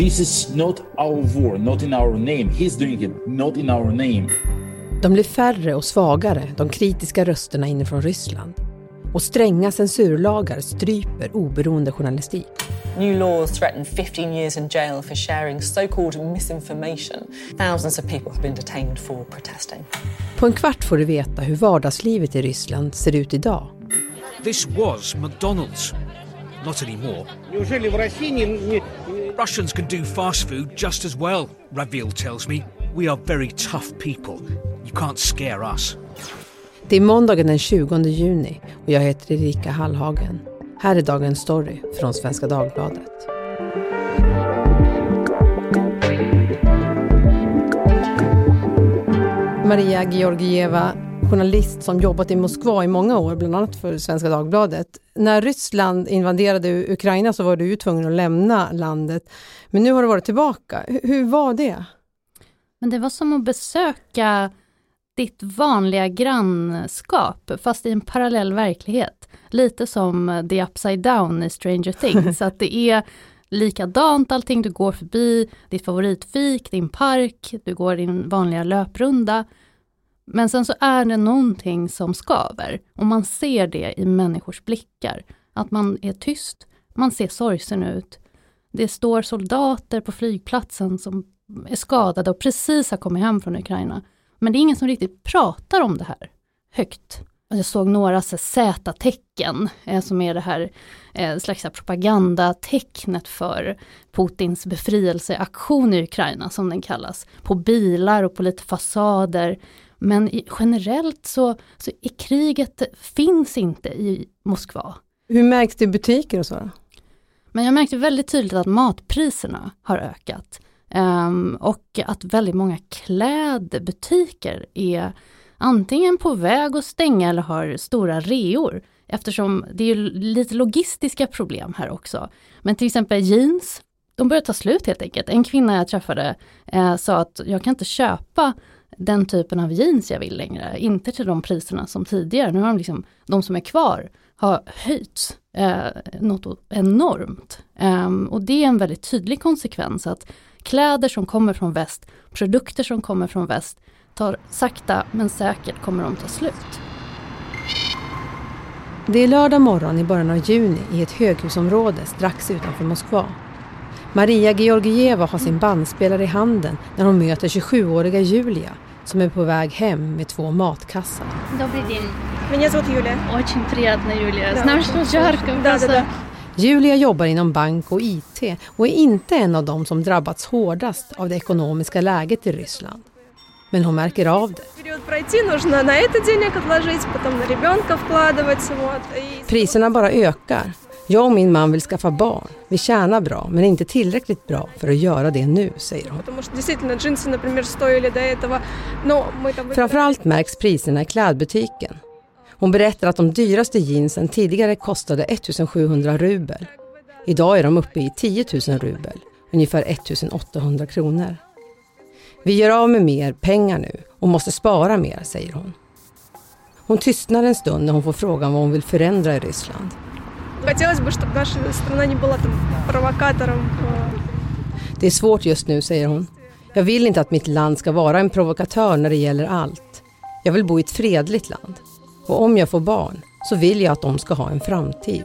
This is not our war, not in our name. He's doing it, not in our name. De blir färre och svagare, de kritiska rösterna inifrån Ryssland. Och stränga censurlagar stryper oberoende journalistik. New laws threaten 15 years in jail for sharing so-called misinformation. Thousands of people have been detained for protesting. På en kvart får du veta hur vardagslivet i Ryssland ser ut idag. This was McDonald's. Not anymore. Russians can do fast food just as well, Ravil tells me. We are very tough people. You can't scare us. Det är måndagen den 20 juni och jag heter Erika Hallhagen. Här är dagens story från Svenska Dagbladet. Maria Georgieva, journalist som jobbat i Moskva i många år, bland annat för Svenska Dagbladet. När Ryssland invaderade Ukraina så var du ju tvungen att lämna landet. Men nu har du varit tillbaka. Hur, var det? Men det var som att besöka ditt vanliga grannskap, fast i en parallell verklighet. Lite som The Upside Down i Stranger Things, att det är likadant allting, du går förbi ditt favoritfik, din park, du går din vanliga löprunda. Men sen så är det någonting som skaver och man ser det i människors blickar. Att man är tyst, man ser sorgsen ut. Det står soldater på flygplatsen som är skadade och precis har kommit hem från Ukraina. Men det är ingen som riktigt pratar om det här högt. Jag såg några Z-tecken, eh, som är det här eh, slags propagandatecknet för Putins befrielseaktion i Ukraina, som den kallas, på bilar och på lite fasader. Men i, generellt så, så är kriget finns inte i Moskva. Hur märks det i butiker och så? Men jag märkte väldigt tydligt att matpriserna har ökat. Um, och att väldigt många klädbutiker är antingen på väg att stänga eller har stora reor. Eftersom det är lite logistiska problem här också. Men till exempel jeans, de börjar ta slut helt enkelt. En kvinna jag träffade eh, sa att jag kan inte köpa den typen av jeans jag vill längre. Inte till de priserna som tidigare. Nu har de, liksom, de som är kvar har höjts eh, något enormt. Um, och det är en väldigt tydlig konsekvens att kläder som kommer från väst, produkter som kommer från väst, tar sakta men säkert kommer de ta slut. Det är lördag morgon i början av juni i ett höghusområde strax utanför Moskva. Maria Georgieva har sin bandspelare i handen när hon möter 27-åriga Julia som är på väg hem med två matkassar. Добрый день. Меня зовут Юлия. Очень приятно, Юлия. Знаешь, что жарко. Да, да, да. Julia jobbar inom bank och IT och är inte en av dem som drabbats hårdast av det ekonomiska läget i Ryssland. Men hon märker av det. Priserna bara ökar. Jag och min man vill skaffa barn. Vi tjänar bra, men inte tillräckligt bra för att göra det nu, säger hon. Framförallt märks priserna i klädbutiken. Hon berättar att de dyraste jeansen tidigare kostade 1700 rubel. Idag är de uppe i 10 000 rubel, ungefär 1800 kronor. Vi gör av med mer pengar nu och måste spara mer, säger hon. Hon tystnar en stund när hon får frågan vad hon vill förändra i Ryssland. Det är svårt just nu, säger hon. Jag vill inte att mitt land ska vara en provokatör när det gäller allt. Jag vill bo i ett fredligt land. Och om jag får barn så vill jag att de ska ha en framtid.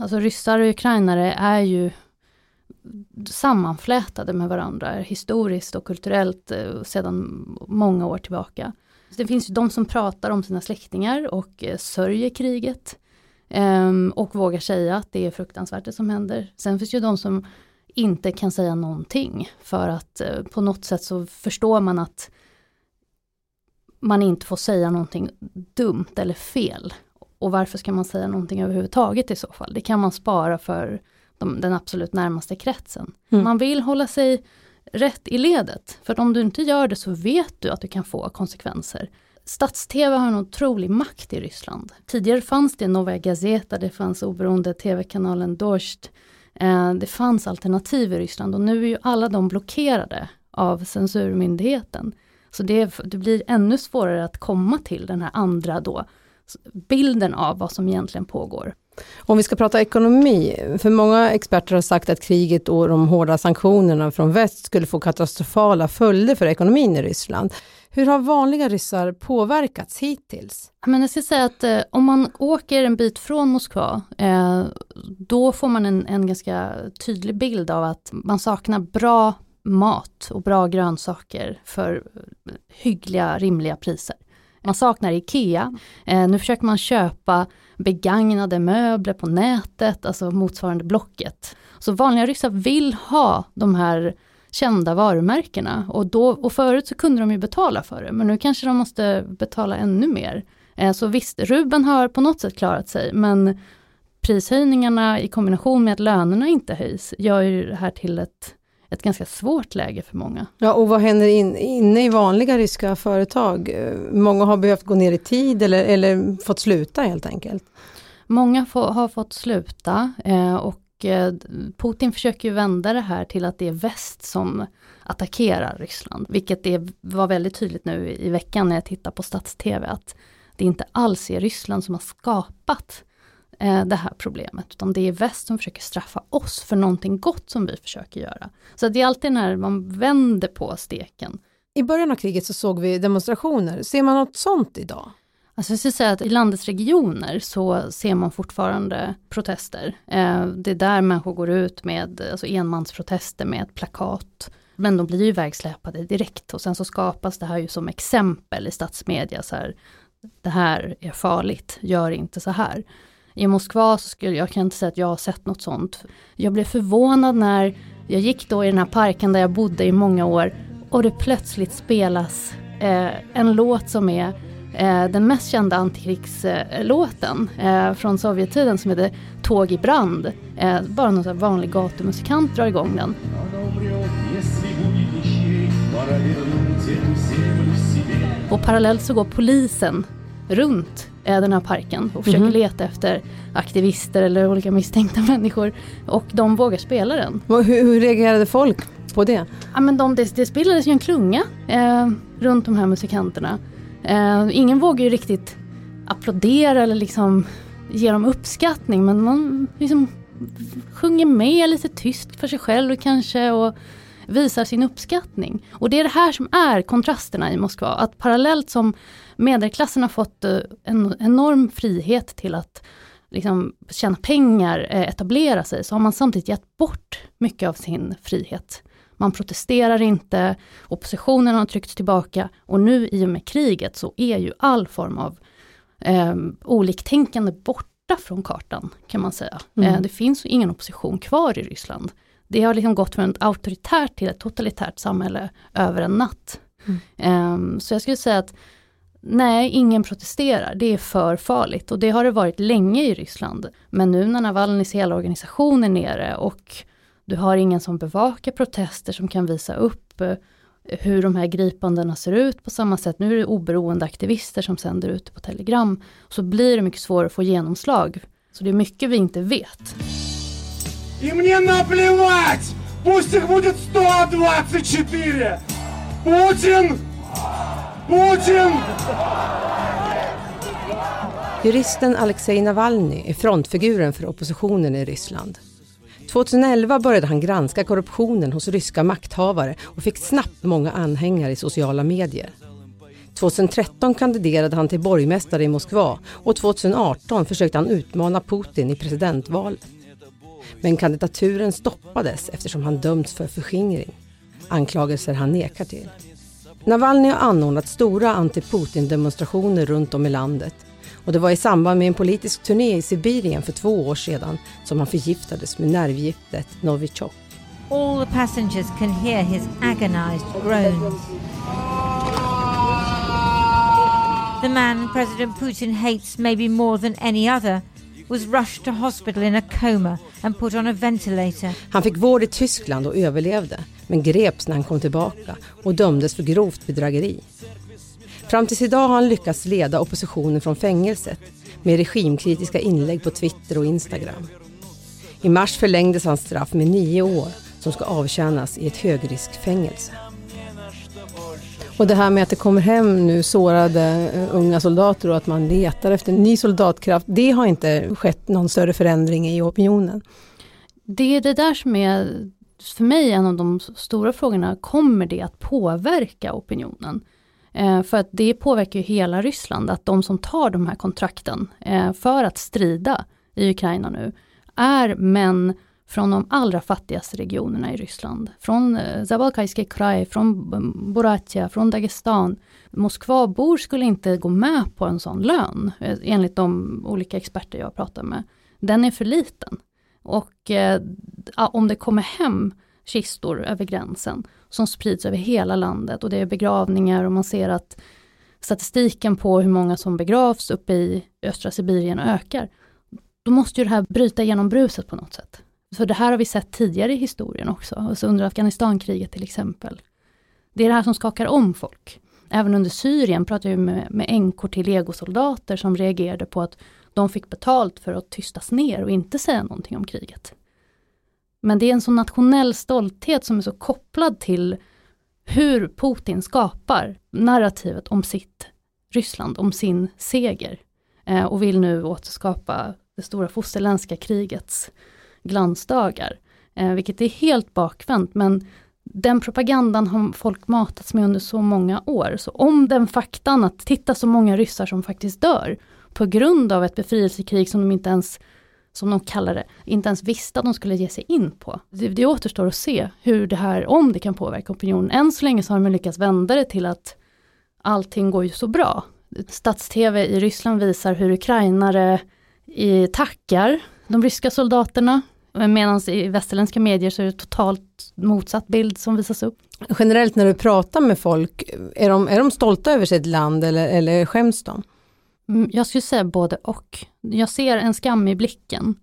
Alltså ryssar och ukrainare är ju sammanflätade med varandra historiskt och kulturellt eh, sedan många år tillbaka. Det finns ju de som pratar om sina släktingar och eh, sörjer kriget. Ehm, och vågar säga att det är fruktansvärt det som händer. Sen finns ju de som inte kan säga någonting för att eh, på något sätt så förstår man att man inte får säga någonting dumt eller fel. Och varför ska man säga någonting överhuvudtaget i så fall? Det kan man spara för de, den absolut närmaste kretsen. Mm. Man vill hålla sig rätt i ledet. För om du inte gör det så vet du att du kan få konsekvenser. Stats-TV har en otrolig makt i Ryssland. Tidigare fanns det Novaja Gazeta, det fanns oberoende TV-kanalen Dost. Eh, det fanns alternativ i Ryssland och nu är ju alla de blockerade av censurmyndigheten. Så det, det blir ännu svårare att komma till den här andra då, bilden av vad som egentligen pågår. Om vi ska prata ekonomi, för många experter har sagt att kriget och de hårda sanktionerna från väst skulle få katastrofala följder för ekonomin i Ryssland. Hur har vanliga ryssar påverkats hittills? Men jag ska säga att eh, om man åker en bit från Moskva, eh, då får man en, en ganska tydlig bild av att man saknar bra mat och bra grönsaker för hyggliga, rimliga priser. Man saknar IKEA. Eh, nu försöker man köpa begagnade möbler på nätet, alltså motsvarande Blocket. Så vanliga ryssar vill ha de här kända varumärkena och, då, och förut så kunde de ju betala för det, men nu kanske de måste betala ännu mer. Eh, så visst, Ruben har på något sätt klarat sig, men prishöjningarna i kombination med att lönerna inte höjs gör ju det här till ett ett ganska svårt läge för många. Ja, och vad händer in, inne i vanliga ryska företag? Många har behövt gå ner i tid eller, eller fått sluta helt enkelt. Många få, har fått sluta eh, och eh, Putin försöker ju vända det här till att det är väst som attackerar Ryssland, vilket det var väldigt tydligt nu i veckan när jag tittar på stats-tv att det inte alls är Ryssland som har skapat eh, det här problemet, utan det är väst som försöker straffa oss för någonting gott som vi försöker göra. Så det är alltid när man vänder på steken. I början av kriget så såg vi demonstrationer, ser man något sånt idag? Alltså jag skulle säga att i landets regioner så ser man fortfarande protester. Eh, det är där människor går ut med alltså enmansprotester med ett plakat. Men de blir ju vägsläpade direkt och sen så skapas det här ju som exempel i statsmedia. Så här, det här är farligt, gör inte så här. I Moskva så skulle jag kan inte säga att jag har sett något sånt. Jag blev förvånad när jag gick då i den här parken där jag bodde i många år och det plötsligt spelas eh, en låt som är eh, den mest kända antikrigslåten eh, från Sovjettiden som heter Tåg i brand. Eh, bara någon vanlig gatumusikant drar igång den. Och parallellt så går polisen runt den här parken och försöker mm. leta efter aktivister eller olika misstänkta människor. Och de vågar spela den. Hur, hur reagerade folk på det? Ja, men de, det, det spelades ju en klunga eh, runt de här musikanterna. Eh, ingen vågar ju riktigt applådera eller liksom ge dem uppskattning men man liksom sjunger med lite tyst för sig själv kanske och visar sin uppskattning. Och det är det här som är kontrasterna i Moskva, att parallellt som medelklassen har fått eh, en enorm frihet till att liksom tjäna pengar, eh, etablera sig, så har man samtidigt gett bort mycket av sin frihet. Man protesterar inte, oppositionen har tryckts tillbaka och nu i och med kriget så är ju all form av eh, oliktänkande borta från kartan kan man säga. Mm. Eh, det finns ingen opposition kvar i Ryssland. Det har liksom gått från ett auktoritärt till ett totalitärt samhälle över en natt. Mm. Eh, så jag skulle säga att Nej, ingen protesterar. Det är för farligt och det har det varit länge i Ryssland. Men nu när Navalnys hela organisation är nere och du har ingen som bevakar protester som kan visa upp eh, hur de här gripandena ser ut på samma sätt. Nu är det oberoende aktivister som sänder ut på Telegram. Så blir det mycket svårare att få genomslag. Så det är mycket vi inte vet. И мне наплевать! Пусть их будет 124! Путин Putin! Juristen Alexej Navalny är frontfiguren för oppositionen i Ryssland. 2011 började han granska korruptionen hos ryska makthavare och fick snabbt många anhängare i sociala medier. 2013 kandiderade han till borgmästare i Moskva och 2018 försökte han utmana Putin i presidentvalet. Men kandidaturen stoppades eftersom han dömts för förskingring. Anklagelser han nekar till. Navalny har anordnat stora anti-Putin-demonstrationer runt om i landet. Och det var i samband med en politisk turné i Sibirien för två år sedan som han förgiftades med nervgiftet Novichok. All the passengers can hear his agonized groans. the man President Putin hates maybe more than any other, was rushed to hospital in a coma and put on a ventilator. Han fick vård i Tyskland och överlevde, men greps när han kom tillbaka och dömdes för grovt bedrägeri. Fram tills idag har han lyckats leda oppositionen från fängelset med regimkritiska inlägg på Twitter och Instagram. I mars förlängdes hans straff med nio år som ska avtjänas i ett högriskfängelse. Och det här med att det kommer hem nu sårade eh, unga soldater och att man letar efter ny soldatkraft, det har inte skett någon större förändring i opinionen. Det är det där som är för mig en av de stora frågorna, kommer det att påverka opinionen? Eh, för att det påverkar ju hela Ryssland, att de som tar de här kontrakten eh, för att strida i Ukraina nu, är män från de allra fattigaste regionerna i Ryssland. Från eh, Zabalkajske kraj, från Boratja, från Dagestan. Moskvabor skulle inte gå med på en sån lön, eh, enligt de olika experter jag pratar med. Den är för liten. Och eh, om det kommer hem kistor över gränsen som sprids över hela landet och det är begravningar och man ser att statistiken på hur många som begravs uppe i östra Sibirien ökar. Då måste ju det här bryta igenom bruset på något sätt. Så det här har vi sett tidigare i historien också, alltså under Afghanistankriget till exempel. Det är det här som skakar om folk. Även under Syrien pratade jag med, med änkor till legosoldater som reagerade på att de fick betalt för att tystas ner och inte säga någonting om kriget. Men det är en sån nationell stolthet som är så kopplad till hur Putin skapar narrativet om sitt Ryssland, om sin seger. Eh, och vill nu återskapa det stora fosterländska krigets glansdagar. Eh, vilket är helt bakvänt men den propagandan har folk matats med under så många år. Så om den faktan att titta så många ryssar som faktiskt dör på grund av ett befrielsekrig som de inte ens, som de kallar det, inte ens visste att de skulle ge sig in på. Det, det återstår att se hur det här, om det kan påverka opinionen. Än så länge så har de lyckats vända det till att allting går ju så bra. Stats-TV i Ryssland visar hur ukrainare i tackar de ryska soldaterna Medan i västerländska medier så är det totalt motsatt bild som visas upp. Generellt när du pratar med folk, är de, är de stolta över sitt land eller, eller skäms de? Mm, jag skulle säga både och. Jag ser en skam i blicken.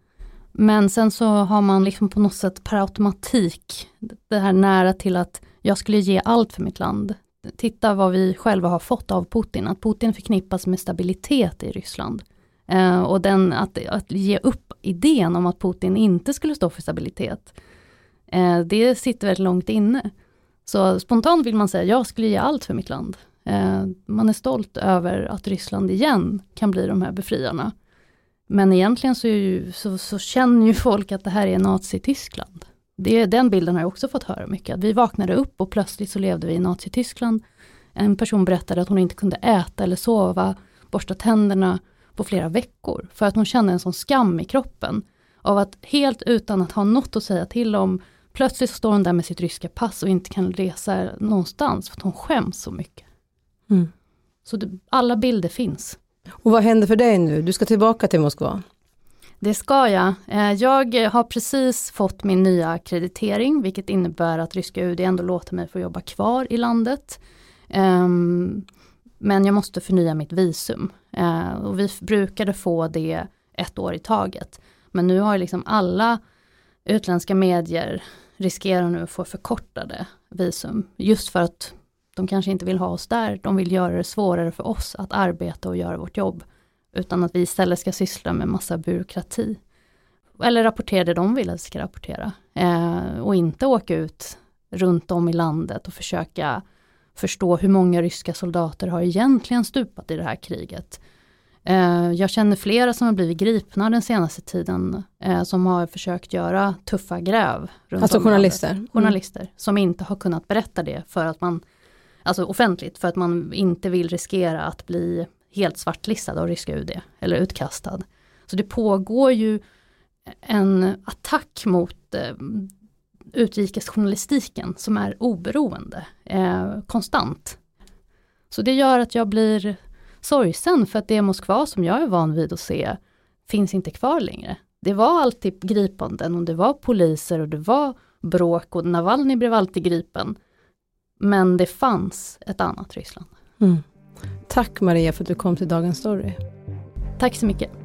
Men sen så har man liksom på något sätt per automatik det här nära till att jag skulle ge allt för mitt land. Titta vad vi själva har fått av Putin, att Putin förknippas med stabilitet i Ryssland. Eh, och den, att, att ge upp idén om att Putin inte skulle stå för stabilitet, eh, det sitter väldigt långt inne. Så spontant vill man säga, jag skulle ge allt för mitt land. Eh, man är stolt över att Ryssland igen kan bli de här befriarna. Men egentligen så, ju, så, så känner ju folk att det här är Nazityskland. Det, den bilden har jag också fått höra mycket, att vi vaknade upp och plötsligt så levde vi i Nazityskland. En person berättade att hon inte kunde äta eller sova, borsta tänderna, på flera veckor. För att hon kände en sån skam i kroppen. Av att helt utan att ha något att säga till om, plötsligt står hon där med sitt ryska pass och inte kan resa någonstans för att hon skäms så mycket. Mm. Så det, alla bilder finns. Och vad händer för dig nu? Du ska tillbaka till Moskva? Det ska jag. Eh, jag har precis fått min nya akkreditering, vilket innebär att ryska UD ändå låter mig få jobba kvar i landet. Men jag måste förnya mitt visum. Eh, och vi brukade få det ett år i taget. Men nu har liksom alla utländska medier riskerar nu att få förkortade visum. Just för att de kanske inte vill ha oss där, de vill göra det svårare för oss att arbeta och göra vårt jobb. Utan att vi istället ska syssla med massa byråkrati. Eller rapportera det de vill att vi ska rapportera. Eh, och inte åka ut runt om i landet och försöka förstå hur många ryska soldater har egentligen stupat i det här kriget. Eh, jag känner flera som har blivit gripna den senaste tiden eh, som har försökt göra tuffa gräv. alltså journalister? Mm. Journalister som inte har kunnat berätta det för att man, alltså offentligt, för att man inte vill riskera att bli helt svartlistad av ryska UD eller utkastad. Så det pågår ju en attack mot eh, utrikesjournalistiken som är oberoende, eh, konstant. Så det gör att jag blir sorgsen för att det Moskva som jag är van vid att se finns inte kvar längre. Det var alltid gripanden och det var poliser och det var bråk och Navalny blev alltid gripen. Men det fanns ett annat Ryssland. Mm. Tack Maria för att du kom till Dagens Story. Tack så mycket.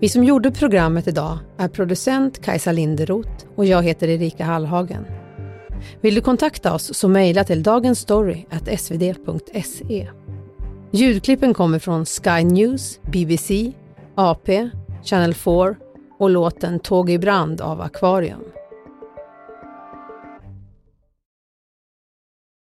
Vi som gjorde programmet idag är producent Kajsa Linderoth och jag heter Erika Hallhagen. Vill du kontakta oss så mejla till dagensstory.svd.se. Ljudklippen kommer från Sky News, BBC, AP, Channel 4 och låten Tåg i brand av Aquarium.